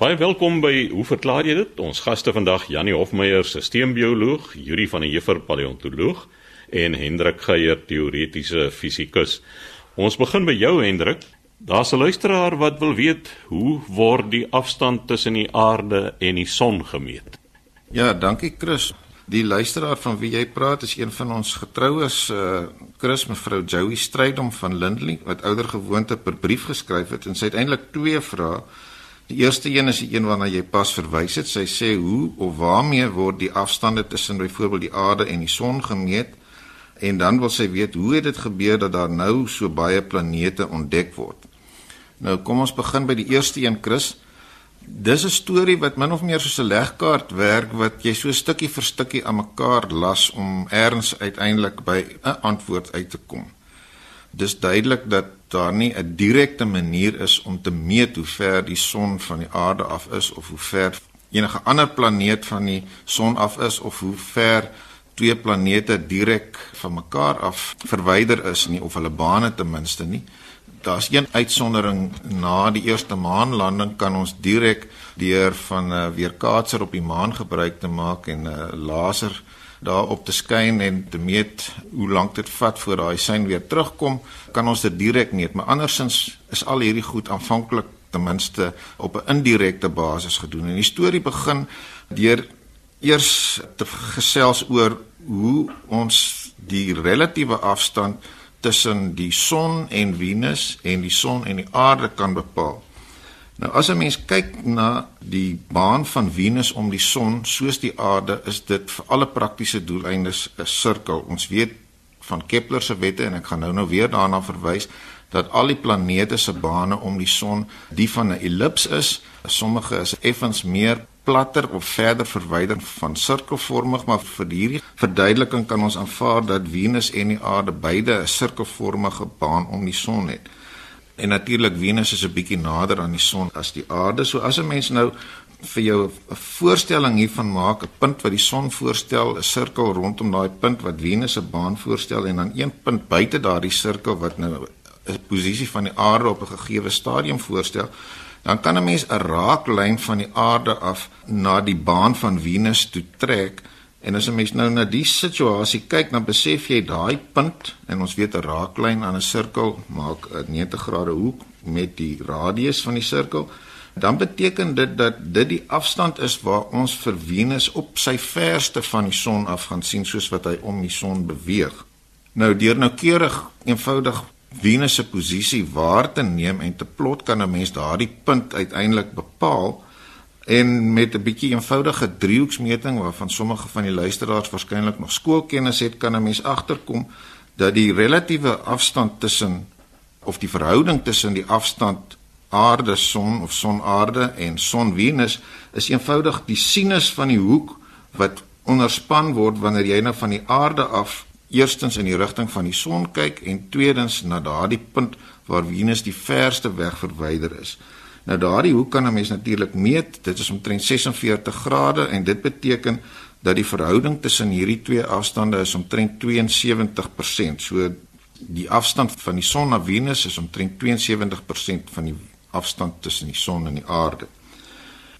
Baie welkom by Hoe verklaar jy dit? Ons gaste vandag Janie Hofmeyer, sisteembioloog, Yuri van der Heever, paleontoloog en Hendrik Geier, teoretiese fisikus. Ons begin by jou Hendrik. Daar's 'n luisteraar wat wil weet hoe word die afstand tussen die aarde en die son gemeet? Ja, dankie Chris. Die luisteraar van wie jy praat is een van ons getroues, uh Chris mevrou Joey Strydom van Lindley wat ouer gewoonte per brief geskryf het en sy het eintlik twee vrae. Die eerste een is die een waarna jy pas verwys het. Sy sê hoe of waarmee word die afstande tussen byvoorbeeld die aarde en die son gemeet? En dan wil sy weet hoe het dit gebeur dat daar nou so baie planete ontdek word? Nou kom ons begin by die eerste een, Chris. Dis 'n storie wat min of meer soos 'n legkaart werk wat jy so stukkie vir stukkie aan mekaar las om eers uiteindelik by 'n antwoord uit te kom. Dis duidelik dat daar nie 'n direkte manier is om te meet hoe ver die son van die aarde af is of hoe ver enige ander planeet van die son af is of hoe ver twee planete direk van mekaar af verwyder is nie of hulle bane ten minste nie. Daar's een uitsondering na die eerste maanlanding kan ons direk deur van 'n uh, weerkaatser op die maan gebruik te maak en 'n uh, laser daarop te skyn en te meet hoe lank dit vat voor daai sein weer terugkom, kan ons dit direk meet. Maar andersins is al hierdie goed aanvanklik ten minste op 'n indirekte basis gedoen. En die storie begin deur eers te gesels oor hoe ons die relatiewe afstand tussen die son en Venus en die son en die aarde kan bepaal. Nou as 'n mens kyk na die baan van Venus om die son soos die aarde, is dit vir alle praktiese doeleindes 'n sirkel. Ons weet van Kepler se wette en ek gaan nou nou weer daarna verwys dat al die planete se bane om die son die van 'n ellips is. Sommige is effens meer platter of verder verwyder van sirkelvormig, maar vir hierdie verduideliking kan ons aanvaar dat Venus en die aarde beide 'n sirkelvormige baan om die son het. En natuurlik Venus is 'n bietjie nader aan die son as die aarde. So as 'n mens nou vir jou 'n voorstelling hiervan maak, 'n punt wat die son voorstel, 'n sirkel rondom daai punt wat Venus se baan voorstel en dan een punt buite daardie sirkel wat nou 'n posisie van die aarde op 'n gegeewe stadium voorstel, dan kan 'n mens 'n raaklyn van die aarde af na die baan van Venus toe trek. En as 'n mens nou na die situasie kyk, dan besef jy daai punt en ons weet 'n raaklyn aan 'n sirkel maak 'n 90 grade hoek met die radius van die sirkel. Dan beteken dit dat dit die afstand is waar ons vir Venus op sy verste van die son af gaan sien soos wat hy om die son beweeg. Nou deur noukeurig eenvoudig Venus se posisie waar te neem en te plot kan 'n mens daardie punt uiteindelik bepaal en met 'n bietjie eenvoudige driehoeksmeting waarvan sommige van die luisteraars waarskynlik nog skoolkennis het kan 'n mens agterkom dat die relatiewe afstand tussen of die verhouding tussen die afstand aarde son of son aarde en son Venus is eenvoudig die sinus van die hoek wat onderspan word wanneer jy nou van die aarde af eerstens in die rigting van die son kyk en tweedens na daardie punt waar Venus die verste weg verwyder is. Nou daardie hoek kan 'n mens natuurlik meet. Dit is omtrent 46 grade en dit beteken dat die verhouding tussen hierdie twee afstande is omtrent 72%. So die afstand van die son na Venus is omtrent 72% van die afstand tussen die son en die aarde.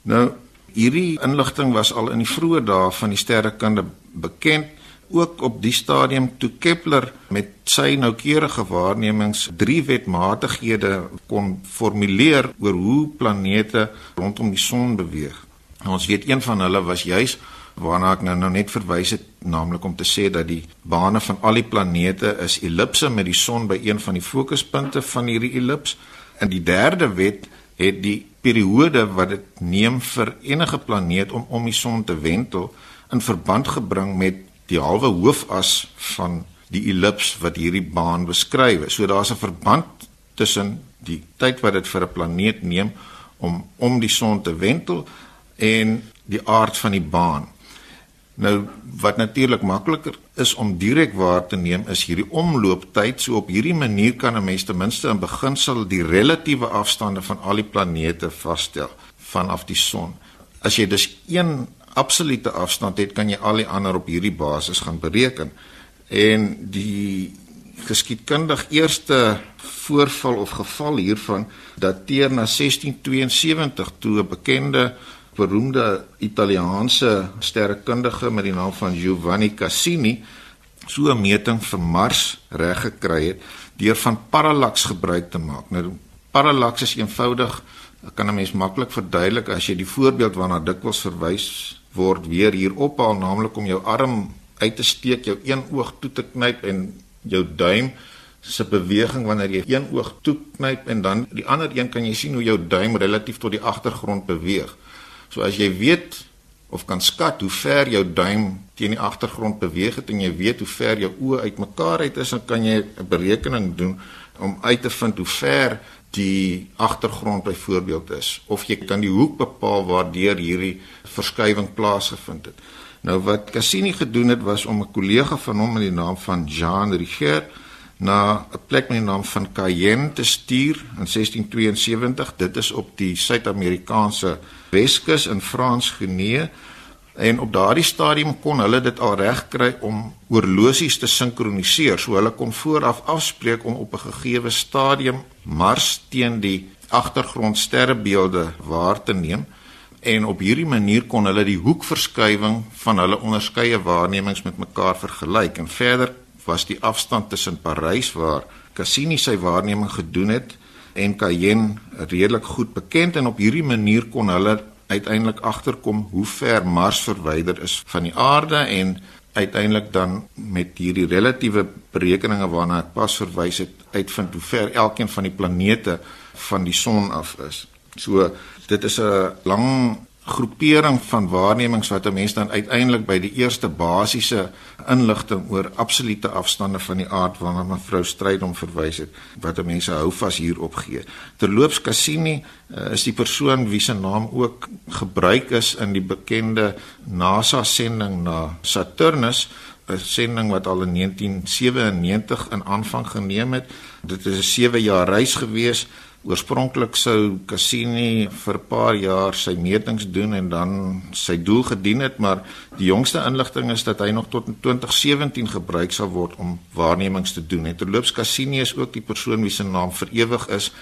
Nou hierdie inligting was al in die vroeë dae van die sterrekunde bekend ook op die stadium toe Kepler met sy noukeurige waarnemings drie wetmatighede kon formuleer oor hoe planete rondom die son beweeg. Ons weet een van hulle was juis waarna ek nou nou net verwys het, naamlik om te sê dat die bane van al die planete is ellipse met die son by een van die fokuspunte van hierdie ellips. En die derde wet het die periode wat dit neem vir enige planeet om om die son te wentel in verband gebring met die halwe hoofas van die ellips wat hierdie baan beskryf. So daar's 'n verband tussen die tyd wat dit vir 'n planeet neem om om die son te wentel en die aard van die baan. Nou wat natuurlik makliker is om direk waar te neem is hierdie omlooptyd. So op hierdie manier kan 'n mens ten minste in beginsel die relatiewe afstande van al die planete vasstel vanaf die son. As jy dus een absolute afstand het, kan jy al die ander op hierdie basis gaan bereken. En die geskiedkundig eerste voorval of geval hiervan dateer na 1672 toe 'n bekende beroemde Italiaanse sterrekundige met die naam van Giovanni Cassini so 'n meting vir Mars reg gekry het deur van parallax gebruik te maak. Nou parallax is eenvoudig kan 'n mens maklik verduidelik as jy die voorbeeld waarna dikwels verwys word weer hier ophaal naamlik om jou arm uit te steek, jou een oog toe te knyp en jou duim se beweging wanneer jy een oog toe knyp en dan die ander een kan jy sien hoe jou duim relatief tot die agtergrond beweeg. So as jy weet of kan skat hoe ver jou duim teen die agtergrond beweeg het en jy weet hoe ver jou oë uitmekaar uit is, dan kan jy 'n berekening doen om uit te vind hoe ver die agtergrond byvoorbeeld is of jy kan die hoek bepaal waardeur hierdie verskywing plaasgevind het. Nou wat Cassini gedoen het was om 'n kollega van hom met die naam van Jean Richer na 'n plek met die naam van Cayenne te stuur in 1672. Dit is op die Suid-Amerikaanse Weskus in Frans-Genië En op daardie stadium kon hulle dit al regkry om oorlosies te sinkroniseer. So hulle kon vooraf afspreek om op 'n gegeewe stadium Mars teen die agtergrond sterrebeelde waar te neem en op hierdie manier kon hulle die hoekverskywing van hulle onderskeie waarnemings met mekaar vergelyk. En verder was die afstand tussen Parys waar Cassini sy waarneming gedoen het en Cayenne redelik goed bekend en op hierdie manier kon hulle uiteindelik agterkom hoe ver Mars verwyder is van die aarde en uiteindelik dan met hierdie relatiewe berekeninge waarna ek pas verwys het uitvind hoe ver elkeen van die planete van die son af is. So dit is 'n lang groepering van waarnemings wat 'n mens dan uiteindelik by die eerste basiese inligting oor absolute afstande van die aard waarna mevrou Strydom verwys het wat 'n mens hou vas hierop gee. Terloops Cassini uh, is die persoon wie se naam ook gebruik is in die bekende NASA sending na Saturnus 'n sending wat al in 1997 in aanvang geneem het. Dit is 'n 7 jaar reis gewees Oorspronklik sou Cassini vir 'n paar jaar sy metings doen en dan sy doel gedien het, maar die jongste inligting is dat hy nog tot in 2017 gebruik sal word om waarnemings te doen. En terloops Cassini is ook die persoon wie se naam vir ewig is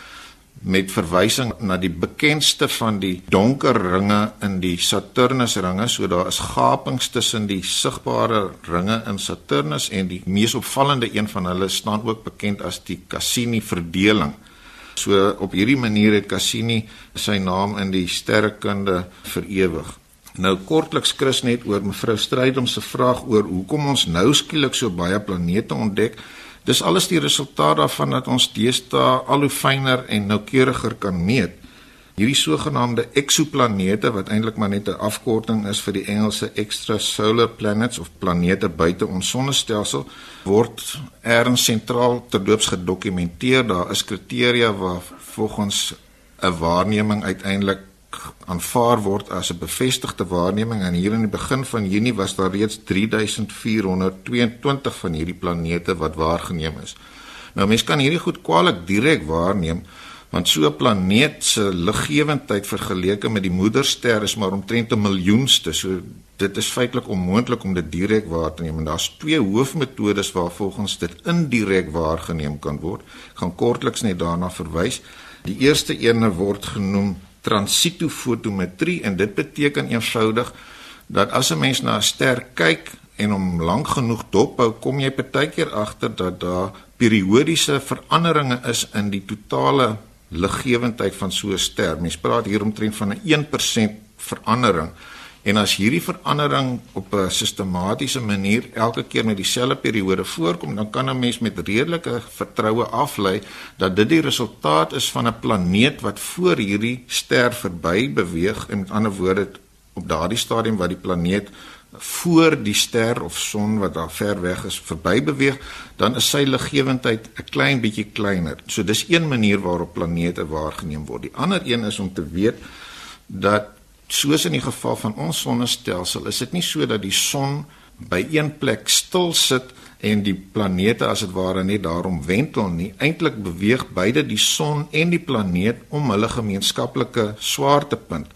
met verwysing na die bekendste van die donker ringe in die Saturnusringe. So daar is gapings tussen die sigbare ringe in Saturnus en die mees opvallende een van hulle staan ook bekend as die Cassini-verdeling. So op hierdie manier het Cassini sy naam in die sterrekunde vir ewig. Nou kortliks Chris net oor mevrou Strydom se vraag oor hoekom ons nou skielik so baie planete ontdek. Dis alles die resultaat daarvan dat ons deesdae al hoe fyner en noukeuriger kan meet. Hierdie sogenaamde eksoplanete wat eintlik maar net 'n afkorting is vir die Engelse extrasolar planets of planete buite ons sonnestelsel word erns sentraal terloops gedokumenteer. Daar is kriteria waar volgens 'n waarneming uiteindelik aanvaar word as 'n bevestigde waarneming en hier in die begin van Junie was daar reeds 3422 van hierdie planete wat waargeneem is. Nou mense kan hierdie goed kwaliek direk waarneem want so 'n planeet se liggewendheid vergeleke met die moederster is maar omtrent 'n miljoenste. So dit is feitelik onmoontlik om dit direk waar te neem en daar's twee hoofmetodes waar volgens dit indirek waargeneem kan word. Ek gaan kortliks net daarna verwys. Die eerste ene word genoem transitofotometrie en dit beteken eenvoudig dat as 'n mens na 'n ster kyk en hom lank genoeg dophou, kom jy partykeer agter dat daar periodiese veranderinge is in die totale liggewendheid van so 'n ster. Mens praat hier omtrent van 'n 1% verandering. En as hierdie verandering op 'n sistematiese manier elke keer met dieselfde periode voorkom, dan kan 'n mens met redelike vertroue aflei dat dit die resultaat is van 'n planeet wat voor hierdie ster verby beweeg. In ander woorde, op daardie stadium wat die planeet voor die ster of son wat daar ver weg is verby beweeg, dan is sy liggewendheid 'n klein bietjie kleiner. So dis een manier waarop planete waargeneem word. Die ander een is om te weet dat soos in die geval van ons sonnestelsel, is dit nie so dat die son by een plek stil sit en die planete as dit ware net daarom wentel nie. Eintlik beweeg beide die son en die planeet om hulle gemeenskaplike swaartepunt.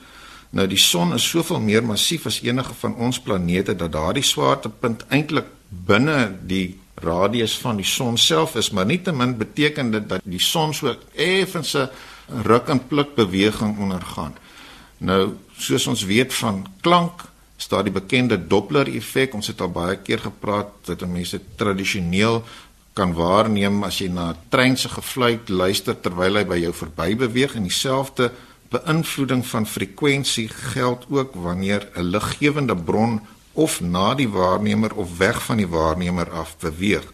Nou die son is soveel meer massief as enige van ons planete dat daardie swaartepunt eintlik binne die radius van die son self is, maar nietemin beteken dit dat die son so effens 'n ruk en pluk beweging ondergaan. Nou, soos ons weet van klank, staan die bekende Doppler effek. Ons het al baie keer gepraat dat mense tradisioneel kan waarneem as jy na 'n trein se gefluit luister terwyl hy by jou verby beweeg en dieselfde beïnvloeding van frekwensie geld ook wanneer 'n liggewende bron of na die waarnemer of weg van die waarnemer af beweeg.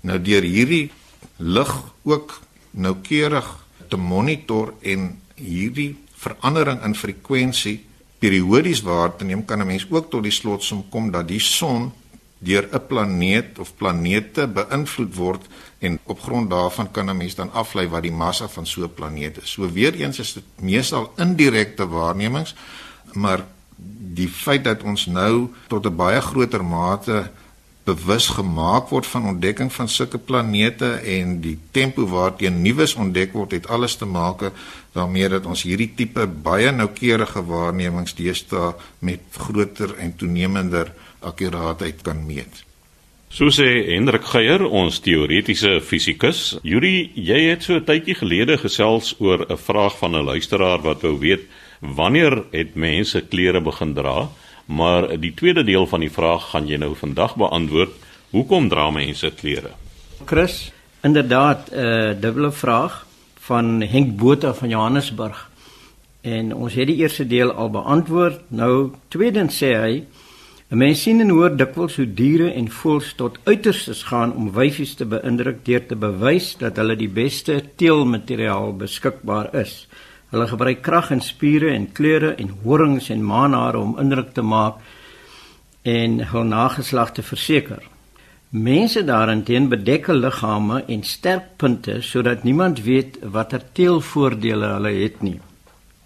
Nou deur hierdie lig ook noukeurig te monitor en hierdie verandering in frekwensie periodies waar te neem kan 'n mens ook tot die slotsom kom dat die son deur 'n planeet of planete beïnvloed word en op grond daarvan kan 'n mens dan aflei wat die massa van so 'n planeet is. So weer eens is dit meestal indirekte waarnemings, maar die feit dat ons nou tot 'n baie groter mate bewus gemaak word van ontdekking van sulke planete en die tempo waarteen nuus ontdek word het alles te maak daarmee dat ons hierdie tipe baie noukeurige waarnemings deesdae met groter en toenemender akkuraatheid kan meet. So sê Hendrik Geier, ons teoretiese fisikus. Yuri, jy het so 'n tydjie gelede gesels oor 'n vraag van 'n luisteraar wat wou weet wanneer het mense klere begin dra? Maar die tweede deel van die vraag gaan jy nou vandag beantwoord. Hoekom dra mense klere? Chris, inderdaad 'n uh, dubbele vraag van Henk Botha van Johannesburg. En ons het die eerste deel al beantwoord. Nou tweedens sê hy 'n mens sien en hoor dikwels hoe diere en voëls tot uiterstes gaan om wyfies te beïndruk deur te bewys dat hulle die beste teelmateriaal beskikbaar is. Hulle gebruik krag en spiere en kleure en horings en manare om indruk te maak en hul nageslag te verseker. Mense daarenteen bedek hul liggame en sterkpunte sodat niemand weet watter teelvoordele hulle het nie.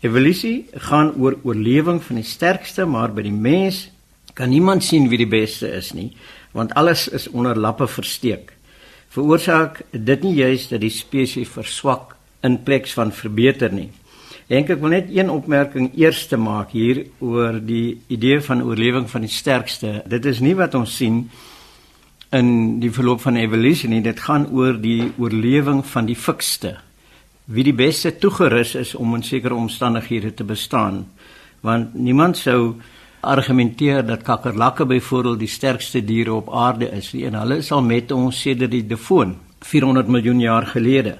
Evolusie gaan oor oorlewing van die sterkste, maar by die mens kan niemand sien wie die beste is nie, want alles is onder lappe versteek. Veroorsaak dit nie juist dat die spesies verswak in plek van verbeter nie. Dink ek wil net een opmerking eers te maak hier oor die idee van oorlewing van die sterkste. Dit is nie wat ons sien in die verloop van evolusie nie. Dit gaan oor die oorlewing van die fikste. Wie die beste toegerus is om in sekere omstandighede te bestaan. Want niemand sou argumenteer dat kakkerlakke byvoorbeeld die sterkste diere op aarde is. En hulle is al met ons sedert die Devon 400 miljoen jaar gelede.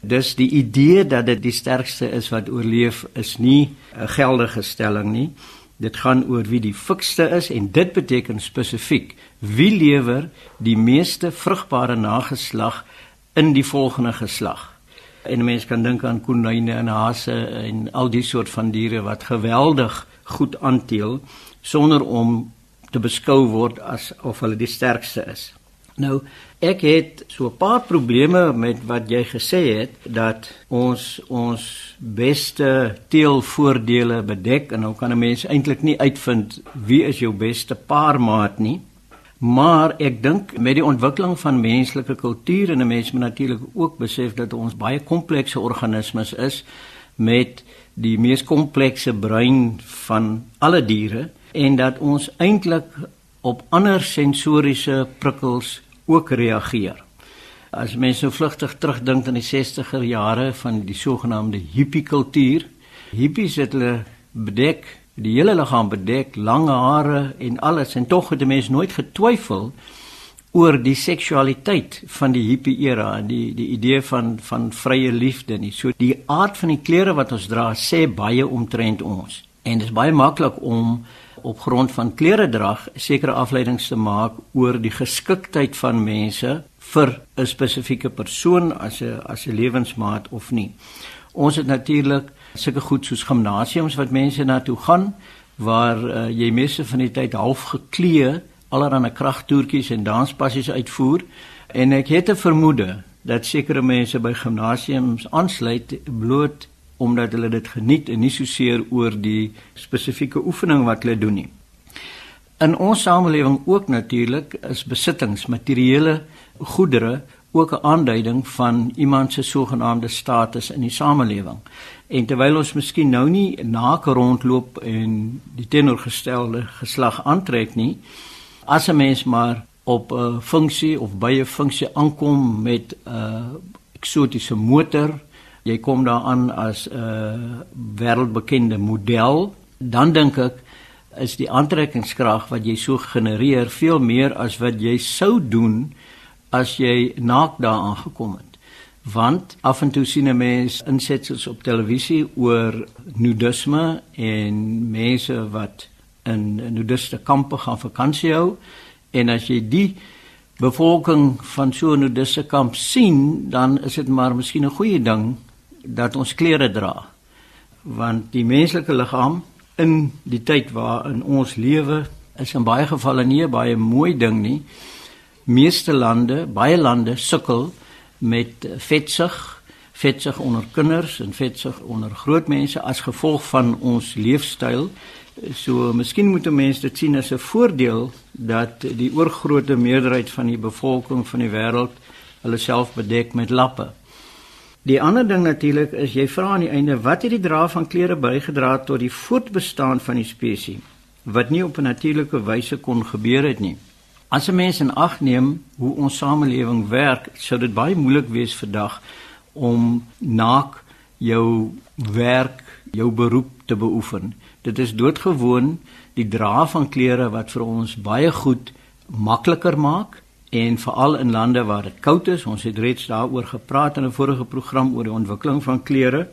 Dus die idee dat dit die sterkste is wat oorleef is nie 'n geldige stelling nie. Dit gaan oor wie die fikste is en dit beteken spesifiek wie lewer die meeste vrugbare nageslag in die volgende geslag. En mense kan dink aan konyne en hase en al die soort van diere wat geweldig goed aanteel sonder om te beskou word as of hulle die sterkste is. Nou ek het so 'n paar probleme met wat jy gesê het dat ons ons beste teelvoordele bedek en nou kan 'n mens eintlik nie uitvind wie is jou beste paarmaat nie. Maar ek dink met die ontwikkeling van menslike kultuur en 'n mens moet natuurlik ook besef dat ons baie komplekse organismes is met die mees komplekse brein van alle diere en dat ons eintlik op ander sensoriese prikkels ook reageer. As mense so vlugtig terugdink aan die 60er jare van die sogenaamde hippie kultuur, hippies het hulle bedek, die hele liggaam bedek, lange hare en alles en tog het die mense nooit getwyfel oor die seksualiteit van die hippie era die die idee van van vrye liefde nie. So die aard van die klere wat ons dra sê baie omtrent ons. En dit is baie maklik om op grond van kleredrag sekere afleidings te maak oor die geskiktheid van mense vir 'n spesifieke persoon as 'n as 'n lewensmaat of nie. Ons het natuurlik sulke goed soos gimnasiums wat mense na toe gaan waar uh, jy meeste van die tyd half geklee allerlei kragtoertjies en danspassies uitvoer en ek het 'n vermoede dat sekere mense by gimnasiums aansluit bloot omdat hulle dit geniet en nie so seer oor die spesifieke oefening wat hulle doen nie. In ons samelewing ook natuurlik is besittings, materiële goedere ook 'n aanduiding van iemand se sogenaamde status in die samelewing. En terwyl ons miskien nou nie naak rondloop en die teenoorgestelde geslag aantrek nie, as 'n mens maar op 'n funksie of by 'n funksie aankom met 'n eksotiese motor, jy kom daaraan as 'n wêreldbekende model, dan dink ek is die aantrekkingskrag wat jy so genereer veel meer as wat jy sou doen as jy naak daaraan gekom het. Want af en toe sien 'n mens insetsels op televisie oor nudisme en mense wat in nudiste kampe gaan vakansie hou. En as jy die bevolking van so 'n nudiste kamp sien dan is dit maar miskien 'n goeie ding dat ons klere dra. Want die menslike liggaam in die tyd waarin ons lewe is in baie gevalle nie 'n baie mooi ding nie. Meeste lande baie lande sukkel met vetsug, vetsug onder kinders en vetsug onder groot mense as gevolg van ons leefstyl. So miskien moet mense dit sien as 'n voordeel dat die oorgrootste meerderheid van die bevolking van die wêreld hulle self bedek met lappe. Die ander ding natuurlik is jy vra aan die einde wat het die dra van klere bygedra tot die voortbestaan van die spesies wat nie op 'n natuurlike wyse kon gebeur het nie. As 'n mens in ag neem hoe ons samelewing werk, sou dit baie moeilik wees vandag om naak jou werk, jou beroep te beoefen. Dit is doodgewoon die dra van klere wat vir ons baie goed makliker maak en veral in lande waar dit koud is, ons het reeds daaroor gepraat in 'n vorige program oor die ontwikkeling van klere.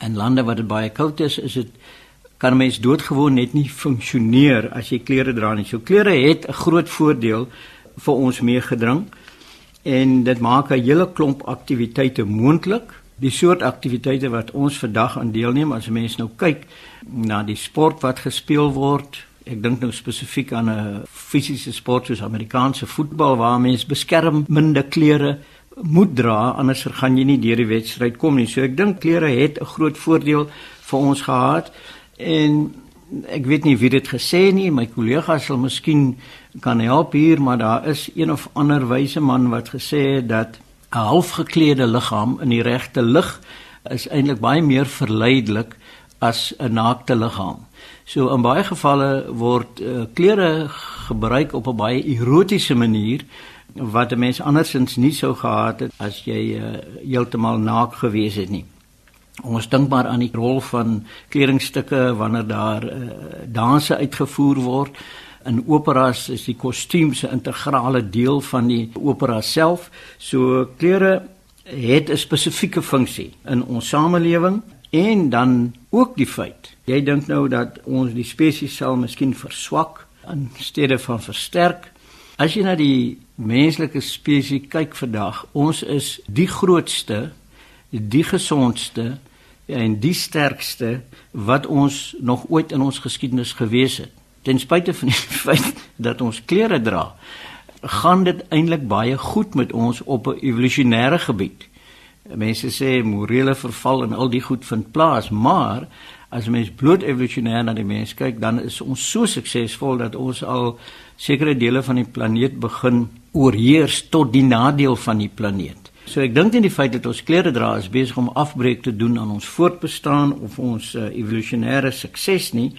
In lande waar dit baie koud is, is dit kan mens doodgewoon net nie funksioneer as jy klere dra nie. So klere het 'n groot voordeel vir ons meegedring en dit maak 'n hele klomp aktiwiteite moontlik. Die soort aktiwiteite wat ons vandag aan deelneem as 'n mens nou kyk na die sport wat gespeel word. Ek dink nou spesifiek aan 'n fisiese sport soos Amerikaanse voetbal waar mense beskermende klere moet dra anders gaan jy nie deur die wedstryd kom nie. So ek dink klere het 'n groot voordeel vir ons gehad. En ek weet nie wie dit gesê nie, my kollega sal miskien kan help hier, maar daar is een of ander wyse man wat gesê het dat 'n halfgeklede liggaam in die regte lig is eintlik baie meer verleidelik as 'n naakte liggaam. So in baie gevalle word uh, klere gebruik op 'n baie erotiese manier wat 'n mens andersins nie sou gehad het as jy uh, heeltemal naak gewees het nie. Ons dink maar aan die rol van kledingstukke wanneer daar uh, danse uitgevoer word. In operas is die kostuums 'n integrale deel van die opera self. So klere het 'n spesifieke funksie in ons samelewing en dan ook die feit. Jy dink nou dat ons die spesies sal miskien verswak in steede van versterk. As jy na die menslike spesies kyk vandag, ons is die grootste, die gesondste en die sterkste wat ons nog ooit in ons geskiedenis gewees het. Ten spyte van die feit dat ons klere dra, gaan dit eintlik baie goed met ons op 'n evolusionêre gebied. Mense sê morele verval en al die goed vind plaas, maar as mens bloot evolusionêr na die mens kyk, dan is ons so suksesvol dat ons al sekere dele van die planeet begin oorheers tot die nadeel van die planeet. So ek dink in die feit dat ons klere dra is besig om afbreek te doen aan ons voortbestaan of ons uh, evolusionêre sukses nie.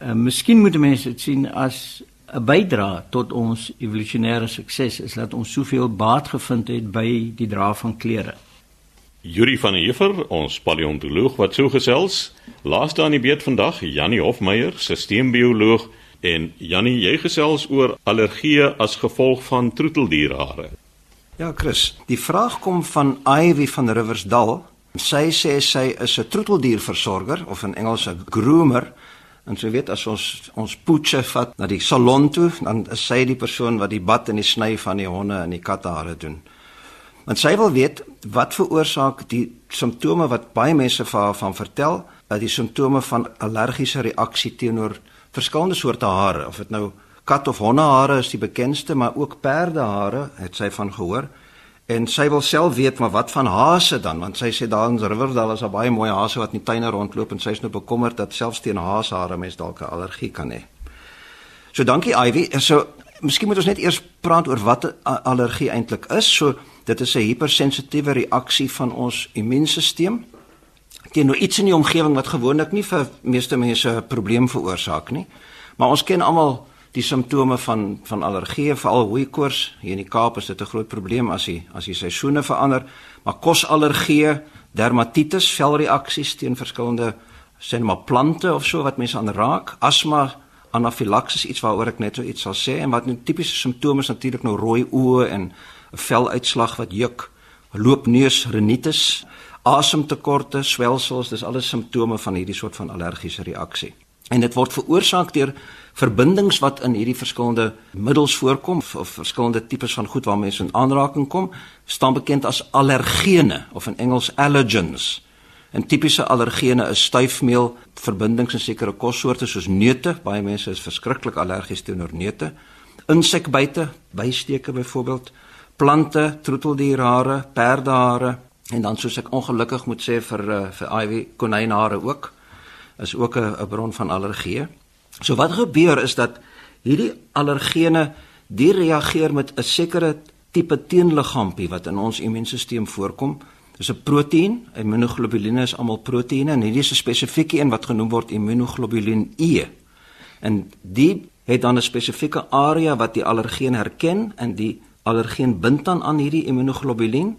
Uh, miskien moet mense dit sien as 'n bydra tot ons evolusionêre sukses is dat ons soveel baat gevind het by die dra van klere. Yuri van der Heever, ons paleontoloog wat so gesels, laaste aan die beurt vandag, Jannie Hofmeyer, sisteembioloog en Jannie, jy gesels oor allergieë as gevolg van troeteldierhare. Ja, Chris, die vraag kom van Ivy van Riversdal. Sy sê sy is 'n troeteldierversorger of in Engels 'n groomer. En sy weet as ons ons poetse vat na die salon toe, dan is sy die persoon wat die bad en die sny van die honde en die katte hare doen. Want sy wil weet wat veroorsaak die simptome wat baie mense vir haar van vertel, dat die simptome van allergiese reaksie teenoor verskillende soorte hare, of dit nou kat of hondehare is die bekendste, maar ook perdehare het sy van gehoor. En sy wil self weet maar wat van hase dan, want sy sê daar in Riverdale is daar baie mooi hase wat in die tuine rondloop en sy is nou bekommerd dat selfs teen haashare mens dalk 'n allergie kan hê. So dankie Ivy. So miskien moet ons net eers praat oor wat 'n allergie eintlik is. So dit is 'n hypersensitiewe reaksie van ons immuunstelsel teenoor iets in die omgewing wat gewoonlik nie vir meeste mense 'n probleem veroorsaak nie. Maar ons ken almal die simptome van van allergie, veral hooikoors. Hier in die Kaap is dit 'n groot probleem as die as die seisoene verander, maar kosallergie, dermatitis, velreaksies teen verskillende net maar plante of so wat mense aanraak, asma, anafilaksis iets waaroor ek net so iets sal sê en wat 'n tipiese simptoom is natuurlik nou rooi oë en 'n veluitslag wat juk, loopneus, rinitis, asemtekorte, swelsels, dis alles simptome van hierdie soort van allergiese reaksie. En dit word veroorsaak deur verbindings wat in hierdie verskillende middels voorkom of, verskillende tipes van goed waarmee mense in aanraking kom, staan bekend as allergene of in Engels allergens. En tipiese allergene is styfmeel, verbindings in sekere kossoorte soos neute. Baie mense is verskriklik allergies teenoor neute. Insekbyte, bysteke byvoorbeeld, plante, troeteldierhare, perdehare en dan soos ek ongelukkig moet sê vir uh, vir ivy konynhare ook is ook 'n bron van allergie. So wat gebeur is dat hierdie allergene die reageer met 'n sekere tipe teenliggaampie wat in ons immuunstelsel voorkom Dis 'n proteïen, immunoglobuline is almal proteïene en hierdie is 'n spesifieke een wat genoem word immunoglobulin E. En die het dan 'n spesifieke area wat die allergeen herken en die allergeen bind dan aan hierdie immunoglobulin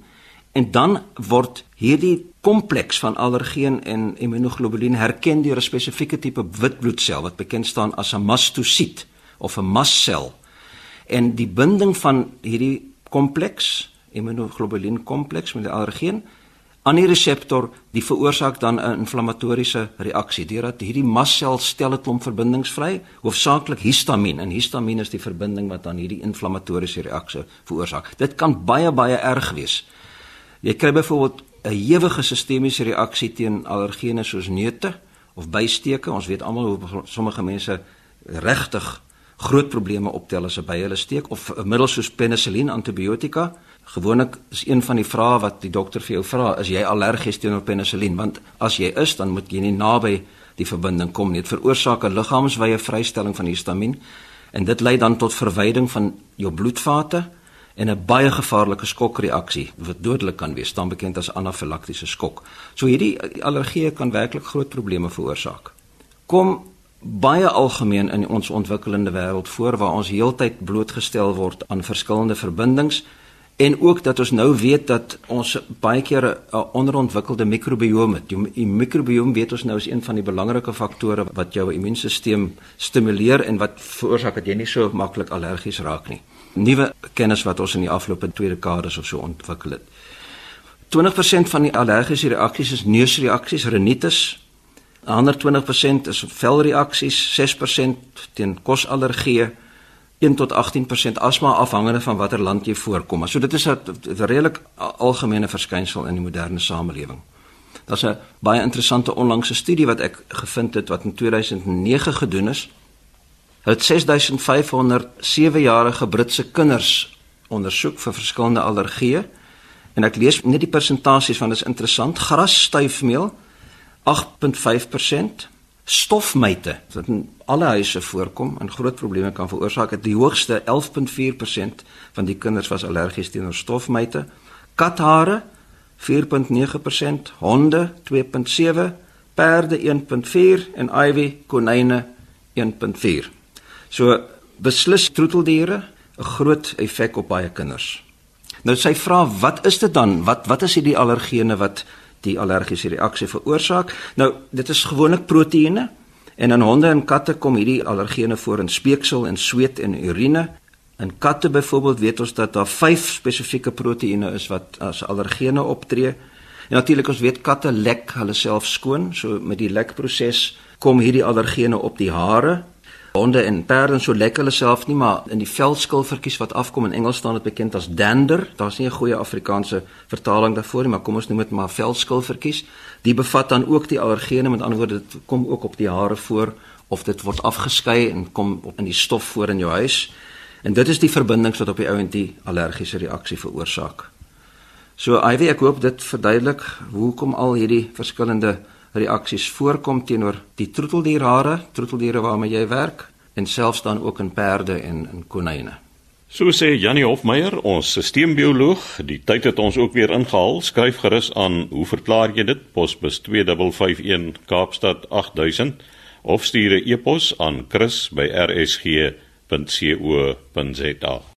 en dan word hierdie kompleks van allergeen en immunoglobulin herken deur 'n spesifieke tipe witbloedsel wat bekend staan as 'n mastosiet of 'n mastsel. En die binding van hierdie kompleks immunoglobulin kompleks met die allergeen aan die reseptor die veroorsaak dan 'n inflammatoriese reaksie deurdat hierdie massel stel 'n klomp verbindings vry hoofsaaklik histamien en histamien is die verbinding wat dan hierdie inflammatoriese reaksie veroorsaak. Dit kan baie baie erg wees jy kry byvoorbeeld 'n ewige sistemiese reaksie teen allergene soos neute of bysteke ons weet almal hoe sommige mense regtig groot probleme optel as 'n by hulle steek. Of 'n middel soos penicillin antibiotika Gewoonlik is een van die vrae wat die dokter vir jou vra, is jy allergies teenoor penicillin? Want as jy is, dan moet jy nie naby die verbinding kom nie. Dit veroorsaak 'n liggaamswye vrystelling van histamien en dit lei dan tot verwyding van jou bloedvate en 'n baie gevaarlike skokreaksie wat dodelik kan wees, dan bekend as anafilaktiese skok. So hierdie allergie kan werklik groot probleme veroorsaak. Kom baie algemeen in ons ontwikkelende wêreld voor waar ons heeltyd blootgestel word aan verskillende verbindings en ook dat ons nou weet dat ons baie keer 'n onderontwikkelde mikrobiome het. Die mikrobiome weet ons nou is een van die belangrike faktore wat jou immuunstelsel stimuleer en wat veroorsaak dat jy nie so maklik allergies raak nie. Nuwe kennis wat ons in die afgelope 2 dekades of so ontwikkel het. 20% van die allergiese reaksies is neusreaksies, rinitis. 'n Ander 20% is velreaksies, 6% teen kosallergieë 1 tot 18% asma afhangende van watter land jy voorkom. So dit is 'n redelik algemene verskynsel in die moderne samelewing. Daar's 'n baie interessante onlangse studie wat ek gevind het wat in 2009 gedoen is. Het 6500 7-jarige Britse kinders ondersoek vir verskillende allergieë en ek lees net die persentasies want dit is interessant. Grasstuifmeel 8.5% stofmyte wat in alle huise voorkom en groot probleme kan veroorsaak. Het die hoogste 11.4% van die kinders was allergies teenoor stofmyte. Kathare 4.9%, honde 2.7, perde 1.4 en ivy konyne 1.4. So beslis troeteldiere 'n groot effek op baie kinders. Nou sy vra wat is dit dan? Wat wat is hierdie allergene wat die allergiese reaksie veroorsaak. Nou, dit is gewoonlik proteïene en in honde en katte kom hierdie allergene voor in speeksel en sweet en urine. In katte byvoorbeeld weet ons dat daar 5 spesifieke proteïene is wat as allergene optree. En natuurlik ons weet katte lek hulle self skoon, so met die lekproses kom hierdie allergene op die hare Honde en perde so lekker hulle self nie, maar in die veldskilfertjies wat afkom in Engels staan dit bekend as dander. Daar's nie 'n goeie Afrikaanse vertaling daarvoor nie, maar kom ons noem dit maar veldskilfertjies. Die bevat dan ook die allergene, met ander woorde dit kom ook op die hare voor of dit word afgeskei en kom in die stof voor in jou huis. En dit is die verbindings wat op die ount die allergiese reaksie veroorsaak. So Ivy, ek hoop dit verduidelik hoekom al hierdie verskillende reaksies voorkom teenoor die troeteldierhare, troeteldiere waarmee jy werk en selfs dan ook in perde en in konyne. So sê Janie Hofmeyer, ons sisteembioloog, die tyd het ons ook weer ingehaal. Skryf gerus aan, hoe verklaar jy dit? Posbus 2551 Kaapstad 8000 of stuur 'n e-pos aan chris@rsg www.rsg.co.za.